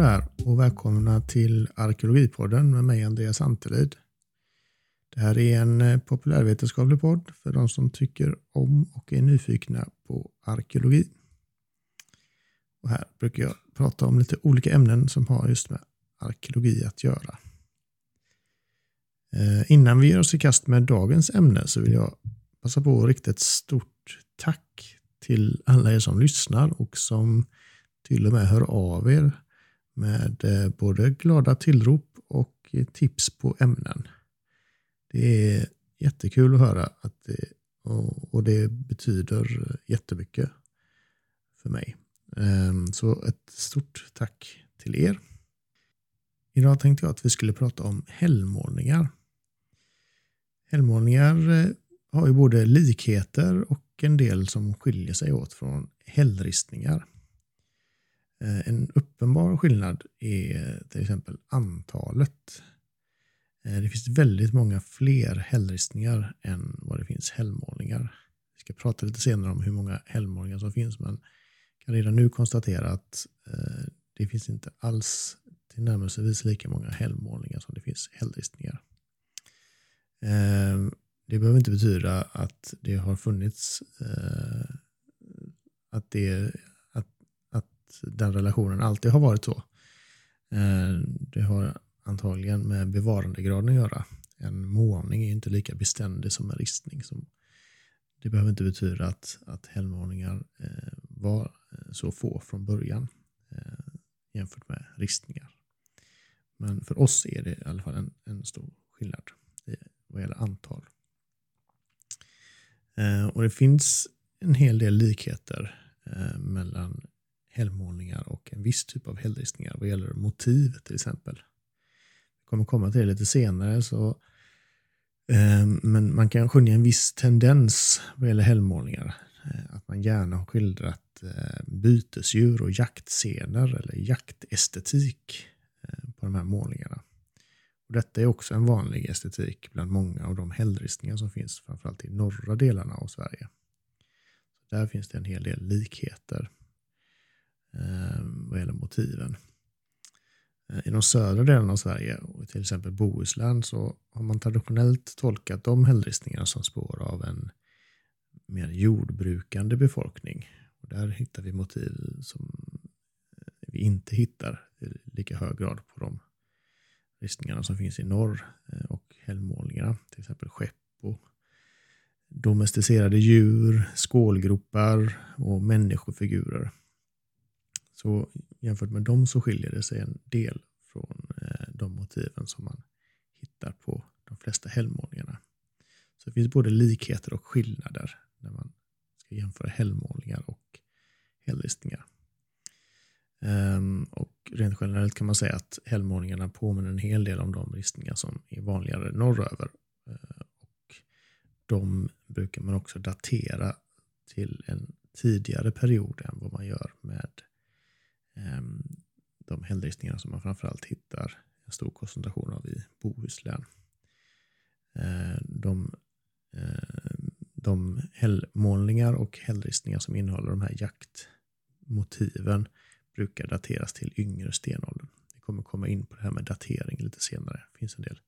Hallå där och välkomna till Arkeologipodden med mig Andreas Antelid. Det här är en eh, populärvetenskaplig podd för de som tycker om och är nyfikna på arkeologi. Och här brukar jag prata om lite olika ämnen som har just med arkeologi att göra. Eh, innan vi ger oss i kast med dagens ämne så vill jag passa på att rikta ett stort tack till alla er som lyssnar och som till och med hör av er med eh, både glada tillrop och eh, tips på ämnen. Det är jättekul att höra att det, och det betyder jättemycket för mig. Ehm, så ett stort tack till er. Idag tänkte jag att vi skulle prata om hällmålningar. Hällmålningar eh, har ju både likheter och en del som skiljer sig åt från hällristningar. Eh, en uppenbar skillnad är till exempel antalet. Eh, det finns väldigt många fler hällristningar än vad det finns hällmålningar. Vi ska prata lite senare om hur många hällmålningar som finns men kan redan nu konstatera att eh, det finns inte alls tillnärmelsevis lika många hällmålningar som det finns hällristningar. Det behöver inte betyda att det har funnits att det den relationen alltid har varit så. Eh, det har antagligen med bevarandegraden att göra. En målning är inte lika beständig som en ristning. Det behöver inte betyda att, att hällmålningar eh, var eh, så få från början jämfört med ristningar. Men för oss är det i alla fall en, en stor skillnad vad gäller antal. Och det finns en hel del likheter mellan helgmålningar och en viss typ av hällristningar vad gäller motiv till exempel. Vi kommer komma till det lite senare. så eh, Men man kan skönja en viss tendens vad gäller hällmålningar. Eh, att man gärna har skildrat eh, bytesdjur och jaktscener eller jaktestetik eh, på de här målningarna. Och detta är också en vanlig estetik bland många av de hällristningar som finns framförallt i norra delarna av Sverige. Så där finns det en hel del likheter motiven. Eh, I de södra delarna av Sverige, till exempel Bohuslän, så har man traditionellt tolkat de hällristningarna som spår av en mer jordbrukande befolkning. Och där hittar vi motiv som eh, vi inte hittar i lika hög grad på de ristningarna som finns i norr eh, och hällmålningarna, till exempel skepp och domesticerade djur, skålgropar och människofigurer. Så jämfört med dem så skiljer det sig en del från eh, de motiven som man hittar på de flesta hällmålningarna. Så det finns både likheter och skillnader när man ska jämföra hällmålningar och hällristningar. Ehm, och rent generellt kan man säga att hällmålningarna påminner en hel del om de ristningar som är vanligare norröver. Eh, och de brukar man också datera till en tidigare period än vad man gör med hällristningarna hällristningar som man framförallt hittar en stor koncentration av i Bohuslän. Eh, de, eh, de hällmålningar och hällristningar som innehåller de här jaktmotiven brukar dateras till yngre stenåldern. Vi kommer komma in på det här med datering lite senare. Det finns en del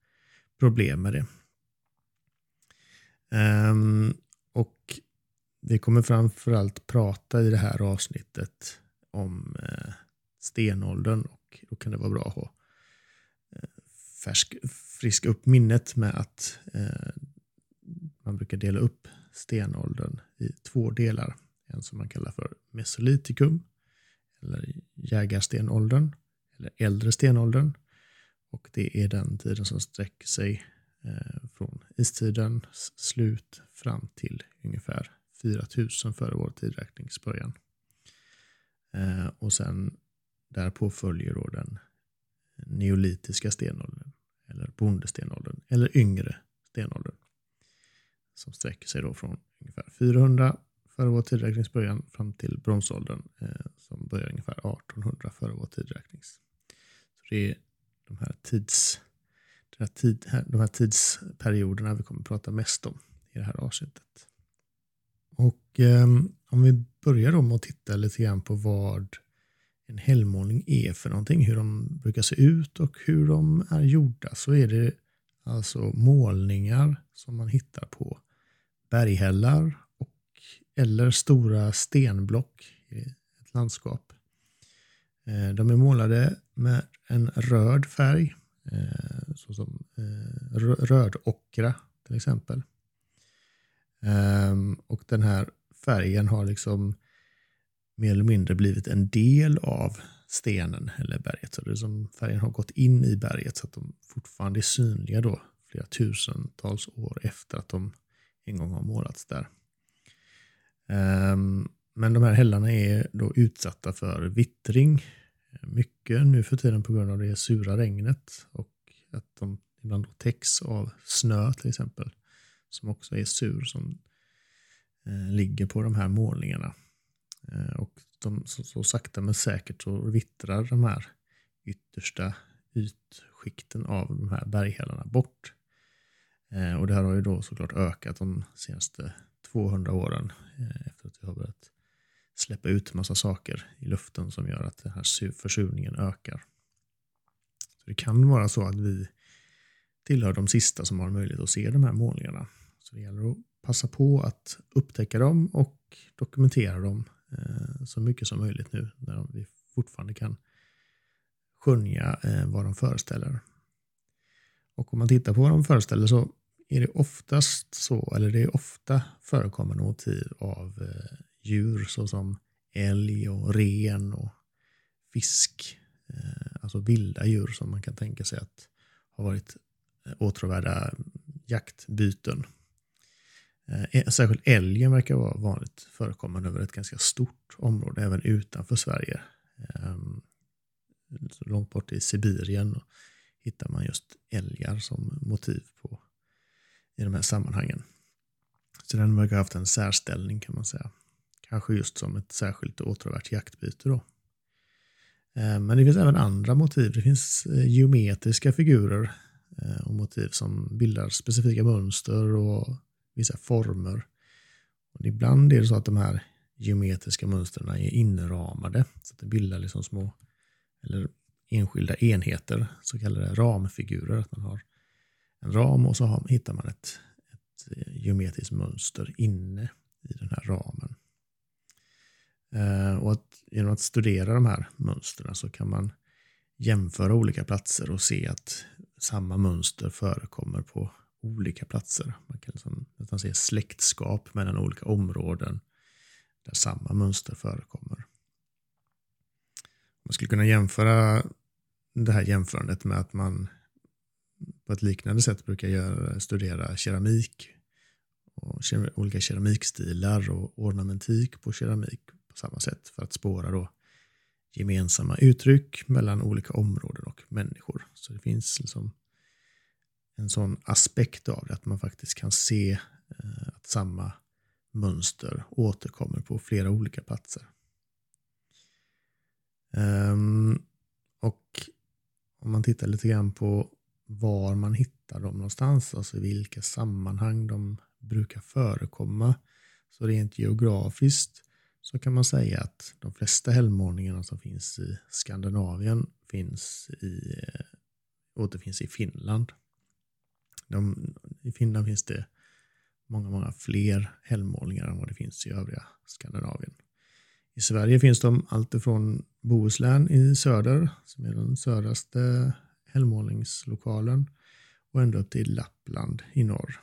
problem med det. Ehm, och vi kommer framförallt prata i det här avsnittet om eh, stenåldern och då kan det vara bra att ha eh, färsk, friska upp minnet med att eh, man brukar dela upp stenåldern i två delar. En som man kallar för mesolitikum eller jägarstenåldern eller äldre stenåldern. Och det är den tiden som sträcker sig eh, från istidens slut fram till ungefär 4000 före vår tidräkningsbörjan. Eh, och sen därpå följer då den neolitiska stenåldern eller bondestenåldern eller yngre stenåldern. Som sträcker sig då från ungefär 400 före vår tidräkningsbörjan fram till bronsåldern eh, som börjar ungefär 1800 före vår tidräknings. Så det är de här, tids, de här, tid, de här tidsperioderna vi kommer att prata mest om i det här avsnittet. Och eh, om vi börjar då med att titta lite grann på vad en hällmålning är för någonting, hur de brukar se ut och hur de är gjorda, så är det alltså målningar som man hittar på berghällar och, eller stora stenblock i ett landskap. Eh, de är målade med en röd färg, eh, såsom eh, rödockra till exempel. Ehm, och den här färgen har liksom mer eller mindre blivit en del av stenen eller berget. Så det är som färgen har gått in i berget så att de fortfarande är synliga då flera tusentals år efter att de en gång har målats där. Ehm, men de här hällarna är då utsatta för vittring eh, mycket nu för tiden på grund av det sura regnet och att de ibland täcks av snö till exempel som också är sur som eh, ligger på de här målningarna. Eh, och de, så, så, sakta men säkert så vittrar de här yttersta ytskikten av de här berghällarna bort. Eh, och det här har ju då såklart ökat de senaste 200 åren eh, efter att vi har börjat släppa ut massa saker i luften som gör att den här försurningen ökar. Så Det kan vara så att vi tillhör de sista som har möjlighet att se de här målningarna. Så det gäller att passa på att upptäcka dem och dokumentera dem Eh, så mycket som möjligt nu när vi fortfarande kan skönja eh, vad de föreställer. Och om man tittar på vad de föreställer så är det oftast så, eller det är ofta förekommande motiv av eh, djur såsom älg och ren och fisk. Alltså vilda djur som man kan tänka sig att har varit åtråvärda jaktbyten. Eh, e- särskilt älgen verkar vara vanligt förekommande över ett ganska stort område, även utanför Sverige. Ehm, så långt bort i Sibirien hittar man just älgar som motiv på, i de här sammanhangen. Så den verkar ha haft en särställning kan man säga. Kanske just som ett särskilt åtråvärt jaktbyte. Då. Ehm, men det finns även andra motiv. Det finns eh, geometriska figurer eh, och motiv som bildar specifika mönster och vissa former. Och ibland är det så att de här geometriska mönstren är inramade så att det bildar liksom små eller enskilda enheter, så kallade ramfigurer. Att man har en ram och så har, hittar man ett, ett eh, geometriskt mönster inne i den här ramen. Eh, och att, genom att studera de här mönstren så kan man jämföra olika platser och se att samma mönster förekommer på olika platser. Man kan liksom nästan se släktskap mellan olika områden där samma mönster förekommer. Man skulle kunna jämföra det här jämförandet med att man på ett liknande sätt brukar göra, studera keramik och olika keramikstilar och ornamentik på keramik på samma sätt för att spåra då gemensamma uttryck mellan olika områden och människor. Så det finns liksom en sån aspekt av det, att man faktiskt kan se eh, att samma mönster återkommer på flera olika platser. Ehm, och om man tittar lite grann på var man hittar dem någonstans, alltså i vilka sammanhang de brukar förekomma, så rent geografiskt så kan man säga att de flesta hällmålningarna som finns i Skandinavien finns i, eh, återfinns i Finland. De, I Finland finns det många, många fler hällmålningar än vad det finns i övriga Skandinavien. I Sverige finns de alltifrån Bohuslän i söder, som är den södraste hällmålningslokalen, och ända upp till Lappland i norr.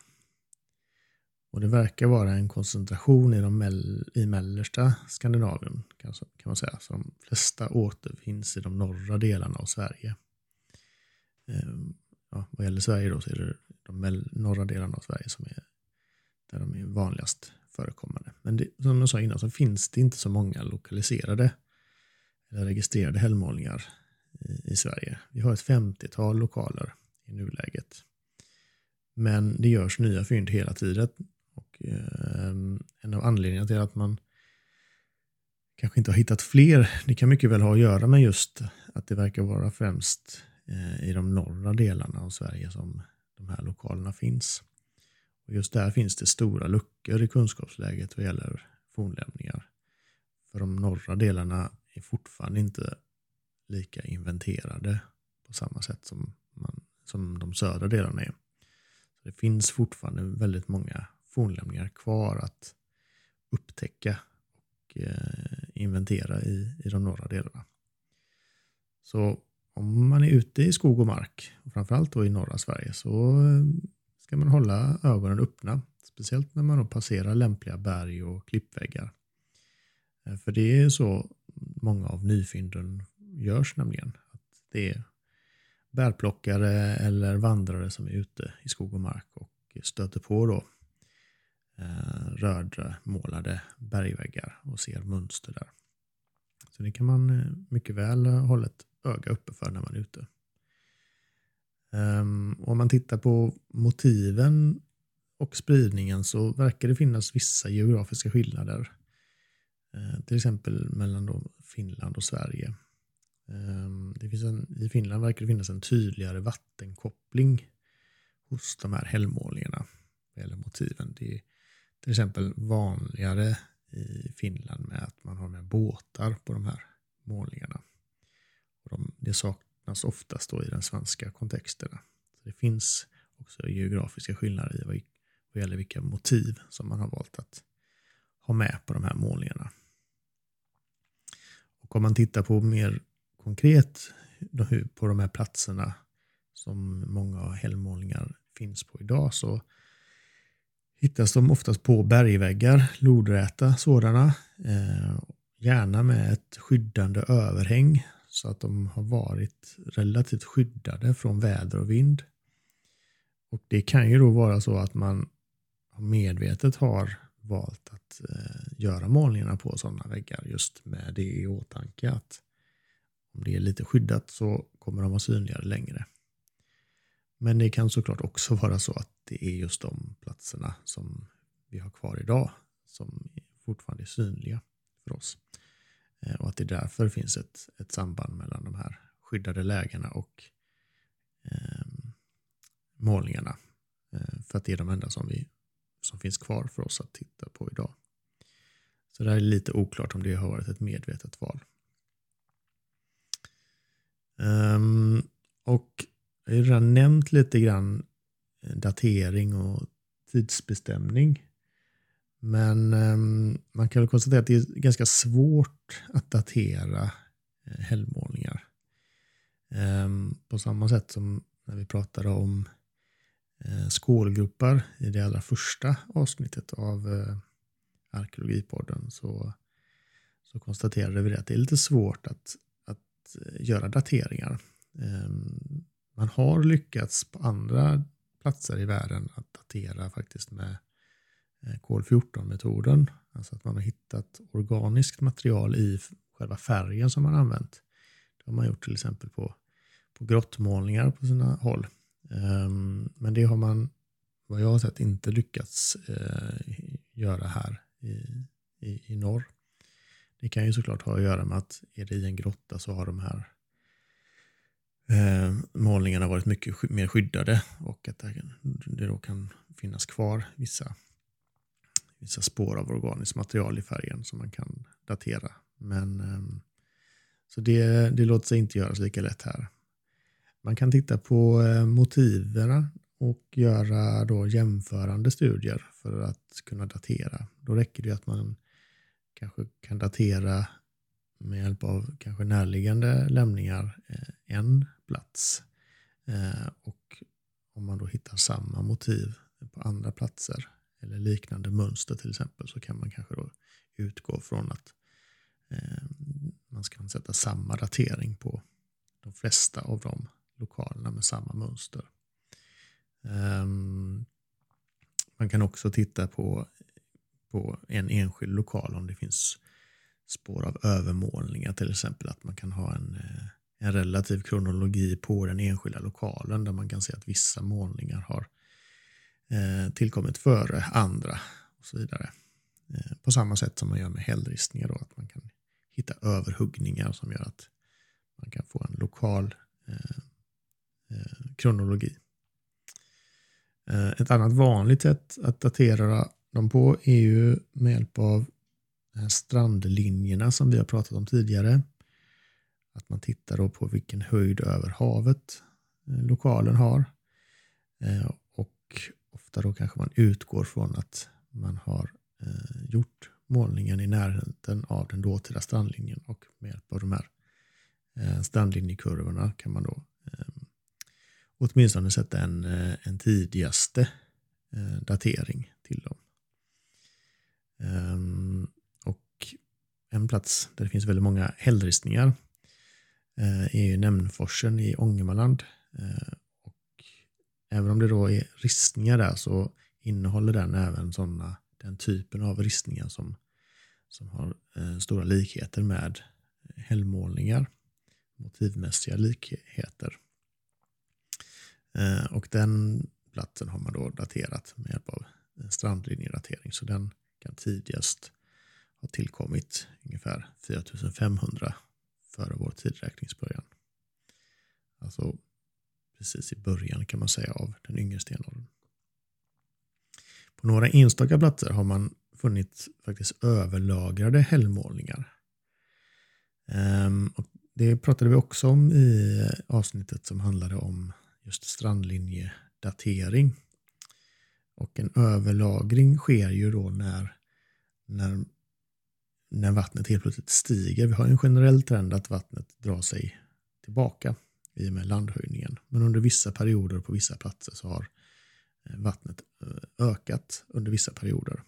Och det verkar vara en koncentration i, de mell i mellersta Skandinavien, kan, kan man säga. Så de flesta återfinns i de norra delarna av Sverige. Ehm, ja, vad gäller Sverige då så är det de norra delarna av Sverige som är där de är vanligast förekommande. Men det, som jag sa innan så finns det inte så många lokaliserade eller registrerade hällmålningar i, i Sverige. Vi har ett 50-tal lokaler i nuläget. Men det görs nya fynd hela tiden. Och, eh, en av anledningarna till att man kanske inte har hittat fler, det kan mycket väl ha att göra med just att det verkar vara främst eh, i de norra delarna av Sverige som de här lokalerna finns. Och just där finns det stora luckor i kunskapsläget vad gäller fornlämningar. För de norra delarna är fortfarande inte lika inventerade på samma sätt som, man, som de södra delarna är. Så det finns fortfarande väldigt många fornlämningar kvar att upptäcka och eh, inventera i, i de norra delarna. Så om man är ute i skog och mark, och framförallt då i norra Sverige, så eh, ska man hålla ögonen öppna. Speciellt när man då passerar lämpliga berg och klippväggar. Eh, för det är så många av nyfynden görs nämligen. Att det är bärplockare eller vandrare som är ute i skog och mark och stöter på då eh, rödmålade bergväggar och ser mönster där. Så det kan man mycket väl hålla ett öga uppe för när man är ute. Um, om man tittar på motiven och spridningen så verkar det finnas vissa geografiska skillnader. Uh, till exempel mellan då Finland och Sverige. Um, det finns en, I Finland verkar det finnas en tydligare vattenkoppling hos de här hällmålningarna Eller motiven. Det är till exempel vanligare i Finland med att man har med båtar på de här målningarna. Det saknas oftast då i den svenska kontexten. Så det finns också geografiska skillnader i vad, vad gäller vilka motiv som man har valt att ha med på de här målningarna. Och om man tittar på mer konkret på de här platserna som många hällmålningar finns på idag så hittas de oftast på bergväggar, lodräta sådana. Eh, gärna med ett skyddande överhäng så att de har varit relativt skyddade från väder och vind. Och Det kan ju då vara så att man medvetet har valt att eh, göra målningarna på sådana väggar just med det i åtanke att om det är lite skyddat så kommer de vara synligare längre. Men det kan såklart också vara så att det är just de platserna som vi har kvar idag som fortfarande är synliga för oss. Eh, och att det därför finns ett, ett samband mellan de här skyddade lägena och eh, målningarna. Eh, för att det är de enda som, vi, som finns kvar för oss att titta på idag. Så det är lite oklart om det har varit ett medvetet val. Um, och jag har redan nämnt lite grann eh, datering och tidsbestämning. Men ehm, man kan väl konstatera att det är ganska svårt att datera eh, uh, hällmålningar. Ehm, på samma sätt som när vi pratade om eh, uh, skålgropar i det allra första avsnittet av eh, Arkeologipodden så, så konstaterade vi att det är lite svårt att, att göra dateringar. Ehm, man har lyckats på andra platser i världen att datera faktiskt med Eh, kol-14-metoden. Alltså att man har hittat organiskt material i själva färgen som man använt. Det har man gjort till exempel på, på grottmålningar på sina håll. Ehm, men det har man, vad jag har sett, inte lyckats eh, göra här i, i, i norr. Det kan ju såklart ha att göra med att är det i en grotta så har de här eh, målningarna varit mycket mer skyddade och att det då kan finnas kvar vissa, vissa spår av organiskt material i färgen som man kan datera. Men ehm, så det, det låter sig inte göras lika lätt här. Man kan titta på eh, motiven och göra då jämförande studier för att kunna datera. Då räcker det att man kanske kan datera med hjälp av kanske närliggande lämningar eh, en plats. Eh, och om man då hittar samma motiv på andra platser eller liknande mönster till exempel så kan man kanske då utgå från att eh, man ska sätta samma datering på de flesta av de lokalerna med samma mönster. Ehm, man kan också titta på, på en enskild lokal om det finns spår av övermålningar till exempel. Att man kan ha en, eh, en relativ kronologi på den enskilda lokalen där man kan se att vissa målningar har eh, Eh, tillkommit före andra och så vidare. Eh, på samma sätt som man gör med hällristningar då, att man kan hitta överhuggningar som gör att man kan få en lokal eh, kronologi. Ett annat vanligt sätt att datera dem på är ju med hjälp av strandlinjerna som vi har pratat om tidigare. Att man tittar då på vilken höjd över havet lokalen har. Och ofta då kanske man utgår från att man har eh, gjort målningen i närheten av den dåtida strandlinjen och med hjälp av de här eh, strandlinjekurvorna kan man då ehm, åtminstone sätta en, eh, en tidigaste eh, datering till dem. Ehm, och en plats där det finns väldigt många hällristningar är ju Nämnforsen i Ångermanland även om det då är ristningar där så innehåller den även såna, den typen av ristningar som, som har eh, stora likheter med hällmålningar, motivmässiga likheter. Eh, och den platsen har man då daterat med hjälp av strandlinjedatering så den kan tidigast ha tillkommit ungefär 4500 före vår tidräkningsbörjan. Alltså precis i början kan man säga av den yngre stenåldern. På några enstaka platser har man funnit faktiskt överlagrade hällmålningar. Ehm, och det pratade vi också om i avsnittet som handlade om just strandlinjedatering. Och en överlagring sker ju då när, när, när vattnet helt plötsligt stiger. Vi har en generell trend att vattnet drar sig tillbaka i och med landhöjningen. Men under vissa perioder på vissa platser så har eh, vattnet eh, ökat under vissa perioder.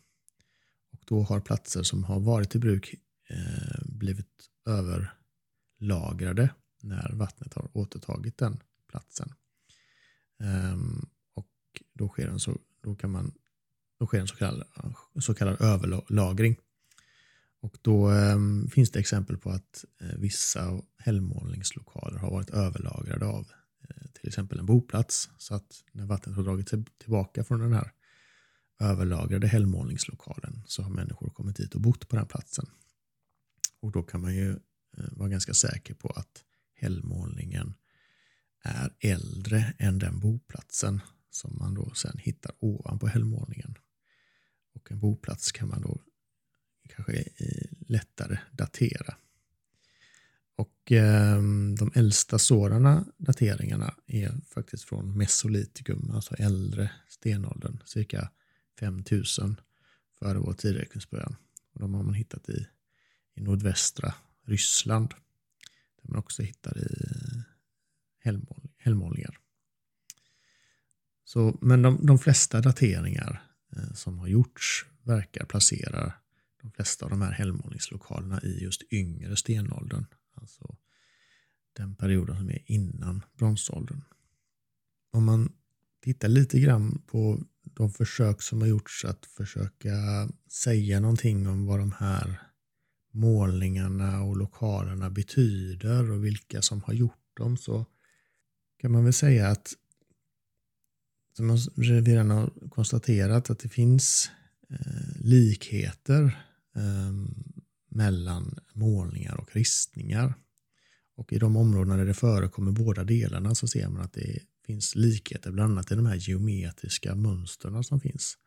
Och då har platser som har varit i bruk eh, blivit överlagrade när vattnet har återtagit den platsen. Ehm, och då sker en så, då kan man, då sker en så kallad, så kallad överlagring. Och då ehm, finns det exempel på att vissa hällmålningslokaler har varit överlagrade av Eh, till exempel en boplats. Så att när vattnet har dragit sig tillbaka från den här överlagrade hällmålningslokalen så har människor kommit dit och bott på den platsen. Och då kan man ju eh, vara ganska säker på att hällmålningen är äldre än den boplatsen som man då sen hittar ovanpå hällmålningen. Och en boplats kan man då kanske eh, lättare datera. Och eh, de äldsta sådana dateringarna är faktiskt från mesolitikum, alltså äldre stenåldern, cirka 5000 före vår tidräkningsbörjan. Och de har man hittat i, i nordvästra Ryssland. Där man också hittar i hällmål, hällmålningar. Så, men de, de flesta dateringar eh, som har gjorts verkar placera de flesta av de här hällmålningslokalerna i just yngre stenåldern. Alltså den perioden som är innan bronsåldern. Om man tittar lite grann på de försök som har gjorts att försöka säga någonting om vad de här målningarna och lokalerna betyder och vilka som har gjort dem så kan man väl säga att som vi redan har konstaterat att det finns eh, likheter ehm, mellan målningar och ristningar. Och i de områden där det förekommer båda delarna så ser man att det finns likheter, bland annat i de här geometriska mönstren som finns.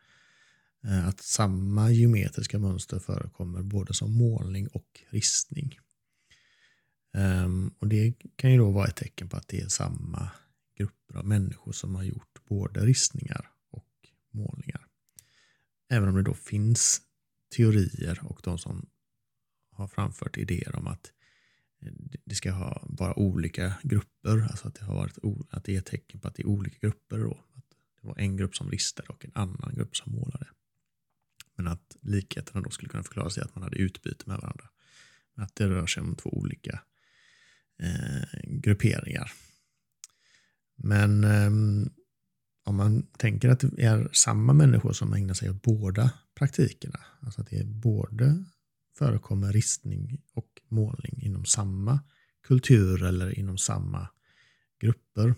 Eh, att samma geometriska mönster förekommer både som målning och ristning. Ehm, och Det kan ju då vara ett tecken på att det är samma grupper av människor som har gjort både ristningar och målningar. Även om det då finns teorier och de som har framfört idéer om att eh, det ska ha vara olika grupper, alltså att det, har varit, att det är ett tecken på att det är olika grupper. Då. Att det var en grupp som ristade och en annan grupp som målade. Men att likheterna då skulle kunna förklaras i att man hade utbyte med varandra. Men att det rör sig om två olika eh, grupperingar. Men eh, om man tänker att det är samma människor som ägnar sig åt båda praktikerna, alltså att det är både förekommer ristning och målning inom samma kultur eller inom samma grupper,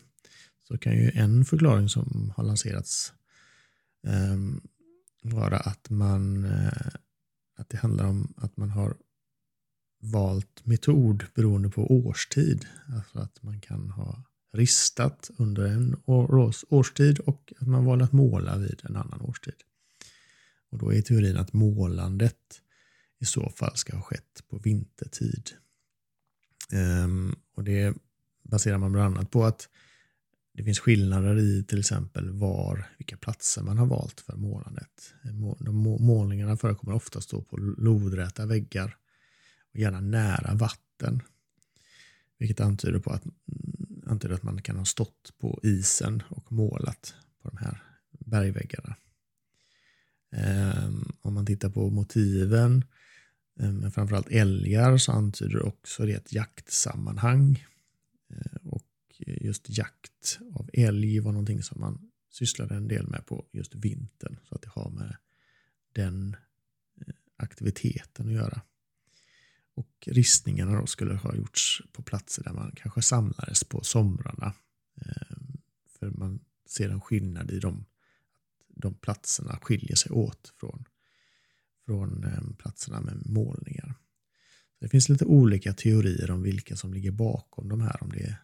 så kan ju en förklaring som har lanserats eh, vara att man eh, att det handlar om att man har valt metod beroende på årstid. Alltså att man kan ha ristat under en årstid och att man valde att måla vid en annan årstid. Och då är teorin att målandet i så fall ska ha skett på vintertid. Um, och det baserar man bland annat på att det finns skillnader i till exempel var, vilka platser man har valt för målandet. De målningarna förekommer oftast då på lodräta väggar och gärna nära vatten. Vilket antyder på att, antyder att man kan ha stått på isen och målat på de här bergväggarna. Ehm, om man tittar på motiven, Eh, men framförallt älgar, så antyder också det ett jaktsammanhang. Eh, och just jakt av älg var någonting som man sysslade en del med på just vintern. Så att det har med den eh, aktiviteten att göra. Och ristningarna då skulle ha gjorts på platser där man kanske samlades på somrarna. För man ser en skillnad i dem. De platserna skiljer sig åt från, från eh, platserna med målningar. Det finns lite olika teorier om vilka som ligger bakom de här. Om det är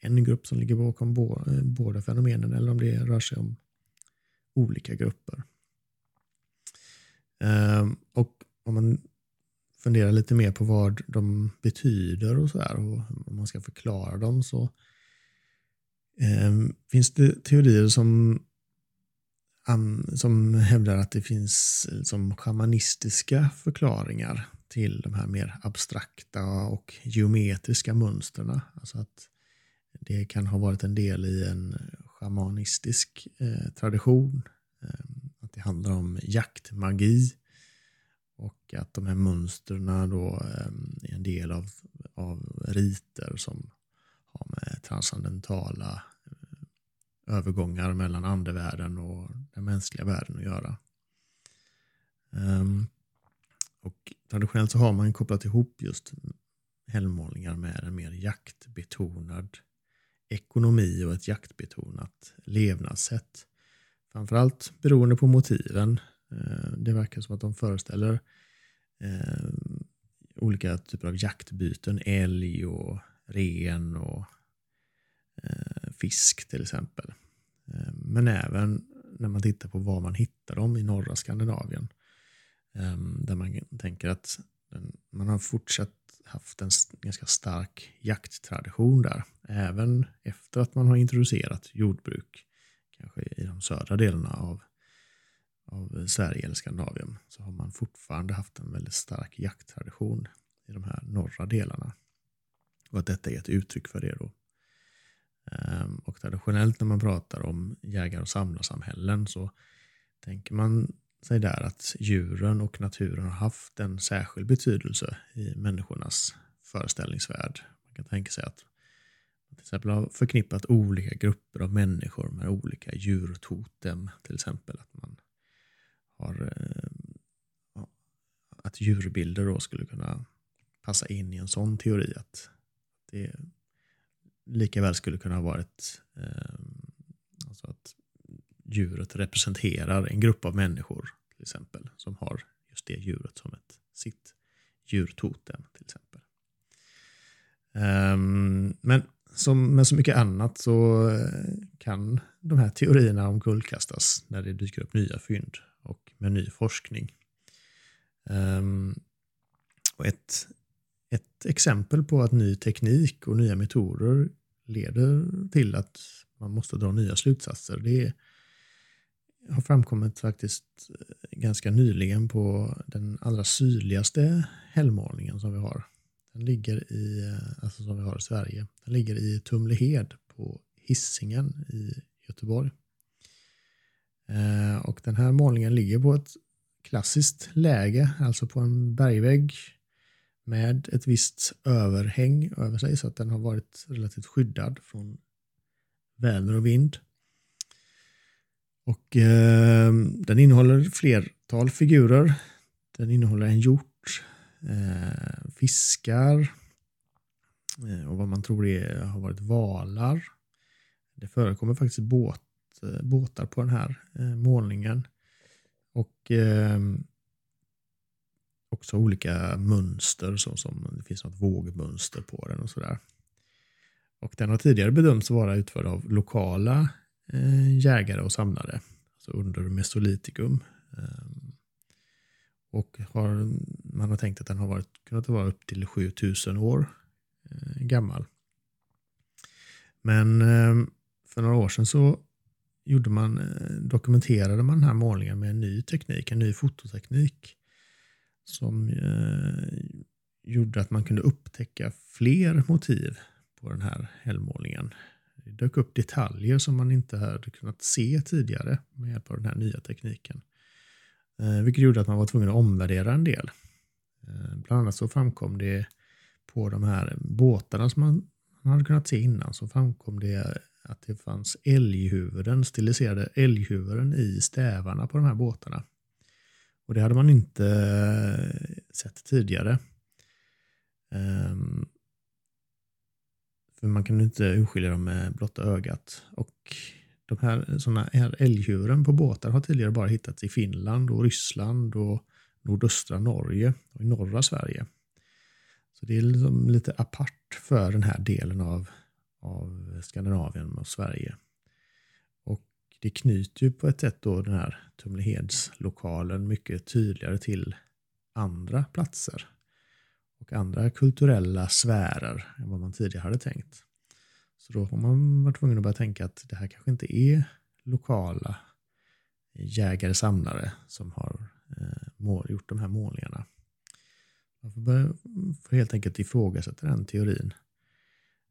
en grupp som ligger bakom eh, båda fenomenen eller om det rör sig om olika grupper. Ehm, och om man funderar lite mer på vad de betyder och så här och om man ska förklara dem så ehm, finns det teorier som som hävdar att det finns liksom shamanistiska förklaringar till de här mer abstrakta och geometriska mönstren. Alltså att det kan ha varit en del i en shamanistisk eh, tradition. Eh, att det handlar om jaktmagi och att de här mönstren då eh, är en del av, av riter som har med transcendentala eh, övergångar mellan andevärlden och den mänskliga världen att göra. Um, och traditionellt så har man kopplat ihop just helgmålningar med en mer jaktbetonad ekonomi och ett jaktbetonat levnadssätt. Framförallt beroende på motiven. Ehm, det verkar som att de föreställer ehm, olika typer av jaktbyten, älg och ren och eh, fisk till exempel. Men även när man tittar på var man hittar dem i norra Skandinavien. Ehm, där man tänker att man har fortsatt haft en ganska stark jakttradition där. Även efter att man har introducerat jordbruk, kanske i de södra delarna av, av Sverige eller Skandinavien, så har man fortfarande haft en väldigt stark jakttradition i de här norra delarna. Och att detta är ett uttryck för det då. Ehm, och traditionellt när man pratar om jägar och samlarsamhällen så tänker man sig där att djuren och naturen har haft en särskild betydelse i människornas föreställningsvärld. Man kan tänka sig att man till exempel har förknippat olika grupper av människor med olika djurtotem. Till exempel att man har eh, att djurbilder då skulle kunna passa in i en sån teori. Att det lika väl skulle kunna ha varit eh, alltså att djuret representerar en grupp av människor till exempel som har just det djuret som ett sitt djurtotem till exempel. Um, men som med så mycket annat så eh, kan de här teorierna omkullkastas när det dyker upp nya fynd och med ny forskning. Um, och ett, ett exempel på att ny teknik och nya metoder leder till att man måste dra nya slutsatser. Det har framkommit faktiskt eh, ganska nyligen på den allra sydligaste hällmålningen som vi har. Den ligger i, eh, alltså som vi har i Sverige. Den ligger i Tumlehed på Hissingen i Göteborg. Eh, och den här målningen ligger på ett klassiskt läge, alltså på en bergvägg med ett visst överhäng över sig så att den har varit relativt skyddad från väder och vind. Och eh, den innehåller flertal figurer. Den innehåller en hjort, eh, fiskar eh, och vad man tror är, har varit valar. Det förekommer faktiskt båt, eh, båtar på den här eh, målningen. Och ehm, också olika mönster, så som det finns något vågmönster på den och sådär. Och den har tidigare bedömts vara utförd av lokala eh, jägare och samlare alltså under Mesolitikum. Eh, och har, man har tänkt att den har varit, kunnat vara upp till 7000 år eh, gammal. Men eh, för några år sedan så gjorde man, eh, dokumenterade man den här målningen med en ny teknik, en ny fototeknik som eh, gjorde att man kunde upptäcka fler motiv på den här helgmålningen. Det dök upp detaljer som man inte hade kunnat se tidigare med hjälp av den här nya tekniken. Eh, vilket gjorde att man var tvungen att omvärdera en del. Eh, bland annat så framkom det på de här båtarna som man, man hade kunnat se innan så framkom det att det fanns älghuvuden, stiliserade älghuvuden i stävarna på de här båtarna. Och det hade man inte eh, sett tidigare. Um, för man kan inte urskilja dem med blotta ögat. Och de här, såna här älgdjuren på båtar har tidigare bara hittats i Finland och Ryssland och nordöstra Norge och i norra Sverige. Så det är liksom lite apart för den här delen av, av Skandinavien och Sverige. Och det knyter ju på ett sätt då den här Tumlehedslokalen mycket tydligare till andra platser och andra kulturella sfärer än vad man tidigare hade tänkt. Så då har man varit tvungen att börja tänka att det här kanske inte är lokala jägare-samlare som har eh, gjort de här målningarna. Man får, börja, får helt enkelt ifrågasätta den teorin.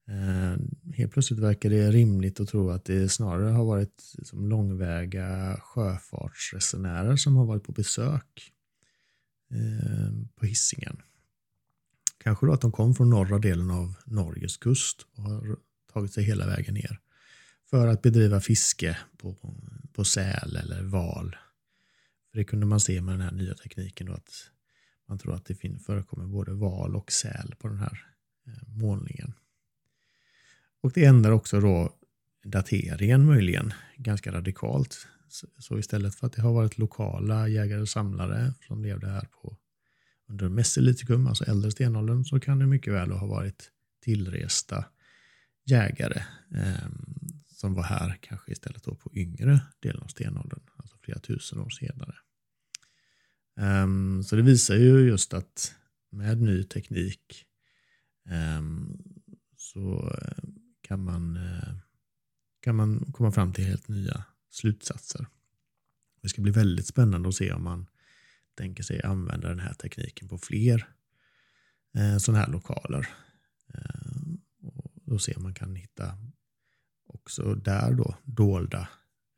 Eh, helt plötsligt verkar det rimligt att tro att det snarare har varit liksom långväga sjöfartsresenärer som har varit på besök eh, på hissingen. Kanske då att de kom från norra delen av Norges kust och har tagit sig hela vägen ner för att bedriva fiske på, på säl eller val. För Det kunde man se med den här nya tekniken då att man tror att det förekommer både val och säl på den här eh, målningen. Och det ändrar också då dateringen möjligen ganska radikalt. Så istället för att det har varit lokala jägare och samlare som levde här på under Mesolitikum, alltså äldre stenåldern, så kan det mycket väl ha varit tillresta jägare eh, som var här kanske istället då på yngre delen av stenåldern, alltså flera tusen år senare. Um, så det visar ju just att med ny teknik um, så eh, kan man, eh, kan man komma fram till helt nya slutsatser. Det ska bli väldigt spännande att se om man tänker sig använda den här tekniken på fler eh, sådana här lokaler. Eh, och då ser man kan hitta också där då dolda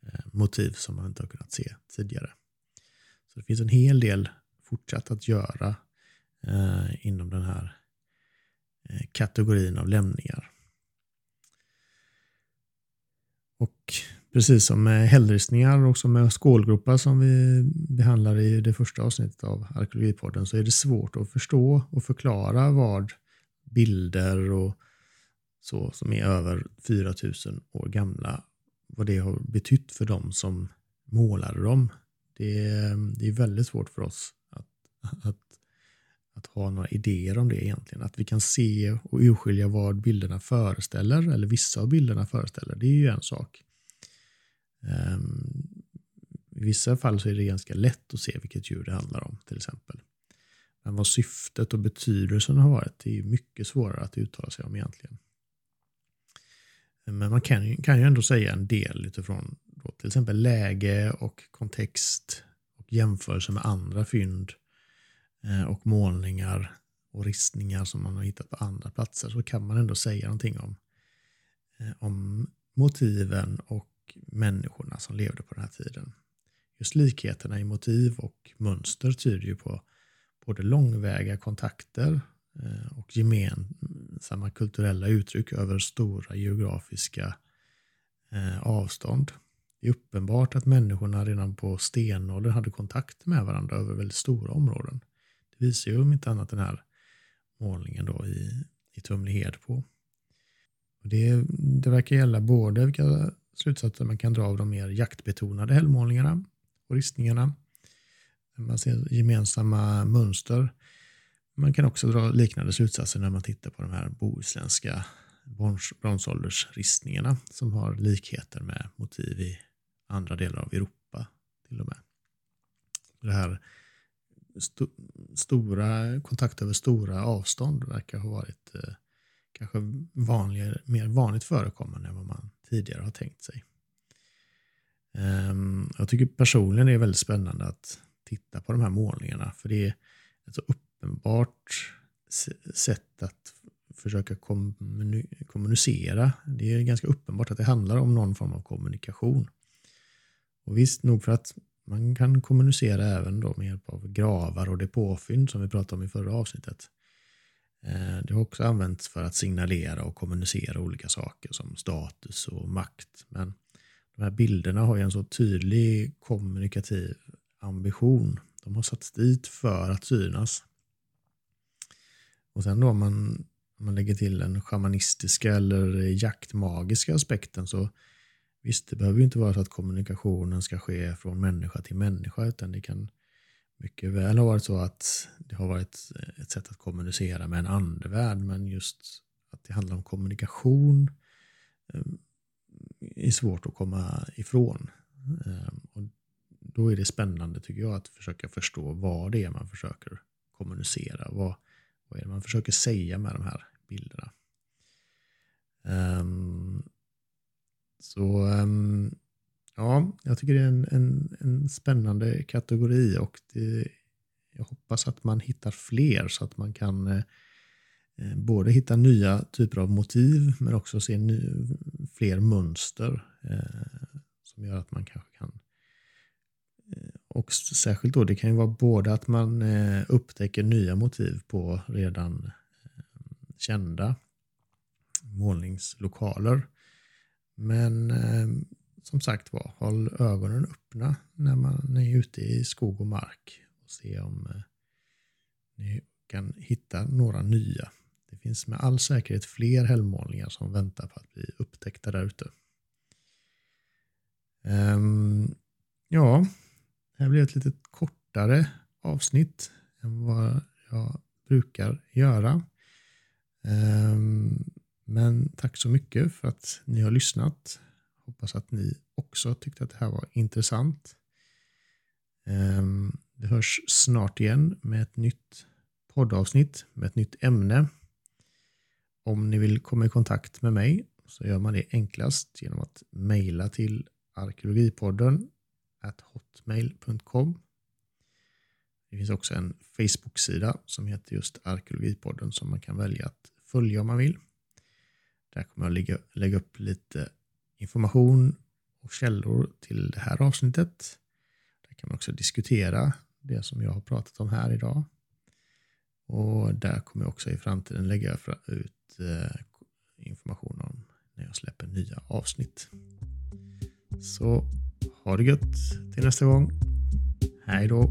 eh, motiv som man inte har kunnat se tidigare. Så det finns en hel del fortsatt att göra eh, inom den här eh, kategorin av lämningar. Och Precis som med hällristningar och som med skålgropar som vi behandlar i det första avsnittet av Arkeologipodden så är det svårt att förstå och förklara vad bilder och så som är över 4000 år gamla, vad det har betytt för dem som målade dem. Det är, det är väldigt svårt för oss att, att, att ha några idéer om det egentligen. Att vi kan se och urskilja vad bilderna föreställer, eller vissa av bilderna föreställer, det är ju en sak. Um, I vissa fall så är det ganska lätt att se vilket djur det handlar om till exempel. Men vad syftet och betydelsen har varit det är mycket svårare att uttala sig om egentligen. Men man kan ju, kan ju ändå säga en del utifrån då, till exempel läge och kontext och jämförelse med andra fynd Eh, och målningar och ristningar som man har hittat på andra platser så kan man ändå säga någonting om, eh, om motiven och människorna som levde på den här tiden. Just likheterna i motiv och mönster tyder ju på både långväga kontakter eh, och gemensamma kulturella uttryck över stora geografiska avstånd. Det är uppenbart att människorna redan på stenåldern hade kontakt med varandra över väldigt stora områden. Det visar ju om inte annat den här målningen då i, i Tumlehed på. Och det, det verkar gälla både vilka slutsatser man kan dra av de mer jaktbetonade hällmålningarna och ristningarna. Man ser gemensamma mönster. Man kan också dra liknande slutsatser när man tittar på de här bohuslänska bronsåldersristningarna som har likheter med motiv i andra delar av Europa till och med. Det här st stora kontakt över stora avstånd verkar ha varit eh, kanske vanligare, mer vanligt förekommande än vad man tidigare har tänkt sig. Ehm, jag tycker personligen det är väldigt spännande att titta på de här målningarna för det är ett så uppenbart sätt att försöka kommunicera. Det är ganska uppenbart att det handlar om någon form av kommunikation. Och visst, nog för att man kan kommunicera även då med hjälp av gravar och depåfynd som vi pratade om i förra avsnittet. Eh, det har också använts för att signalera och kommunicera olika saker som status och makt. Men de här bilderna har ju en så tydlig kommunikativ ambition. De har satts dit för att synas. Och sen då om man, om man lägger till den shamanistiska eller jaktmagiska aspekten så visst, det behöver ju inte vara så att kommunikationen ska ske från människa till människa utan det kan mycket väl ha varit så att det har varit eh, ett sätt att kommunicera med en andevärld men just att det handlar om kommunikation ehm, är svårt att komma ifrån. Ehm, och då är det spännande tycker jag att försöka förstå vad det är man försöker kommunicera. Vad, vad är det man försöker säga med de här bilderna. Um, så ehm, ja, jag tycker det är en, en, en spännande kategori och det, jag hoppas att man hittar fler så att man kan eh, eh, både hitta nya typer av motiv men också se ny, fler mönster eh, som gör att man kanske kan eh, och särskilt då, det kan ju vara både att man eh, upptäcker nya motiv på redan kända målningslokaler. Men eh, som sagt var, håll ögonen öppna när man är ute i skog och mark och se om eh, ni kan hitta några nya. Det finns med all säkerhet fler hällmålningar som väntar på att bli upptäckta där ute. Um, ja, det här blev ett lite kortare avsnitt än vad jag brukar göra. Um, men tack så mycket för att ni har lyssnat. Hoppas att ni också tyckte att det här var intressant. Ehm, det hörs snart igen med ett nytt poddavsnitt med ett nytt ämne. Om ni vill komma i kontakt med mig så gör man det enklast genom att mejla till arkeologipodden hotmail.com. Det finns också en Facebook-sida som heter just Arkeologipodden som man kan välja att följa om man vill. Där kommer jag lägga, lägga upp lite information och källor till det här avsnittet. Där kan man också diskutera det som jag har pratat om här idag. Och där kommer jag också i framtiden lägga ut eh, information om när jag släpper nya avsnitt. Så ha det gött till nästa gång. Hej då!